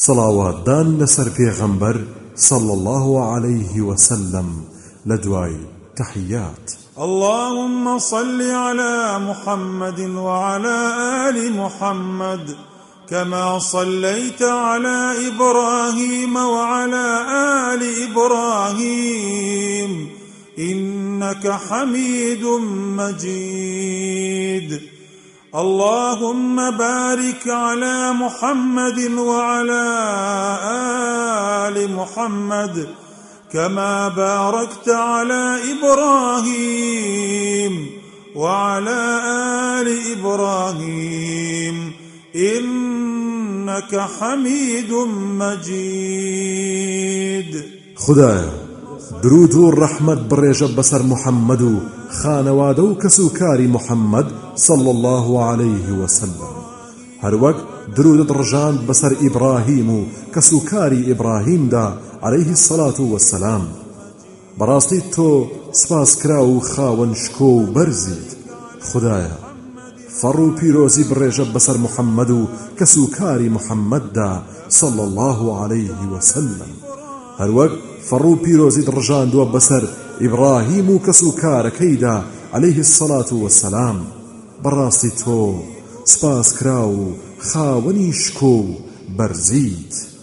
صلوات دان لسر غنبر صلى الله عليه وسلم لدواي تحيات اللهم صل على محمد وعلى آل محمد كما صليت على إبراهيم وعلى آل إبراهيم إنك حميد مجيد. اللهم بارك على محمد وعلى آل محمد كما باركت على إبراهيم وعلى آل إبراهيم إنك حميد مجيد. خدايا درود الرحمة بريجة بسر محمد خانواده و كسوكاري محمد صلى الله عليه وسلم. هر درود ڕژاند بسر إبراهيم كسوكاري إبراهيم دا عليه الصلاة والسلام. براستي تو سپاس كراو خاون شكو برزيد خدايا فرو بيروزي بريجة بسر محمد كسوكاري محمد دا صلى الله عليه وسلم. هر فرو بيروزي درجان دو بسر إبراهيم كسوكاركيدا عليه الصلاة والسلام براستي تو سپاس کراو خاونی شکو برزید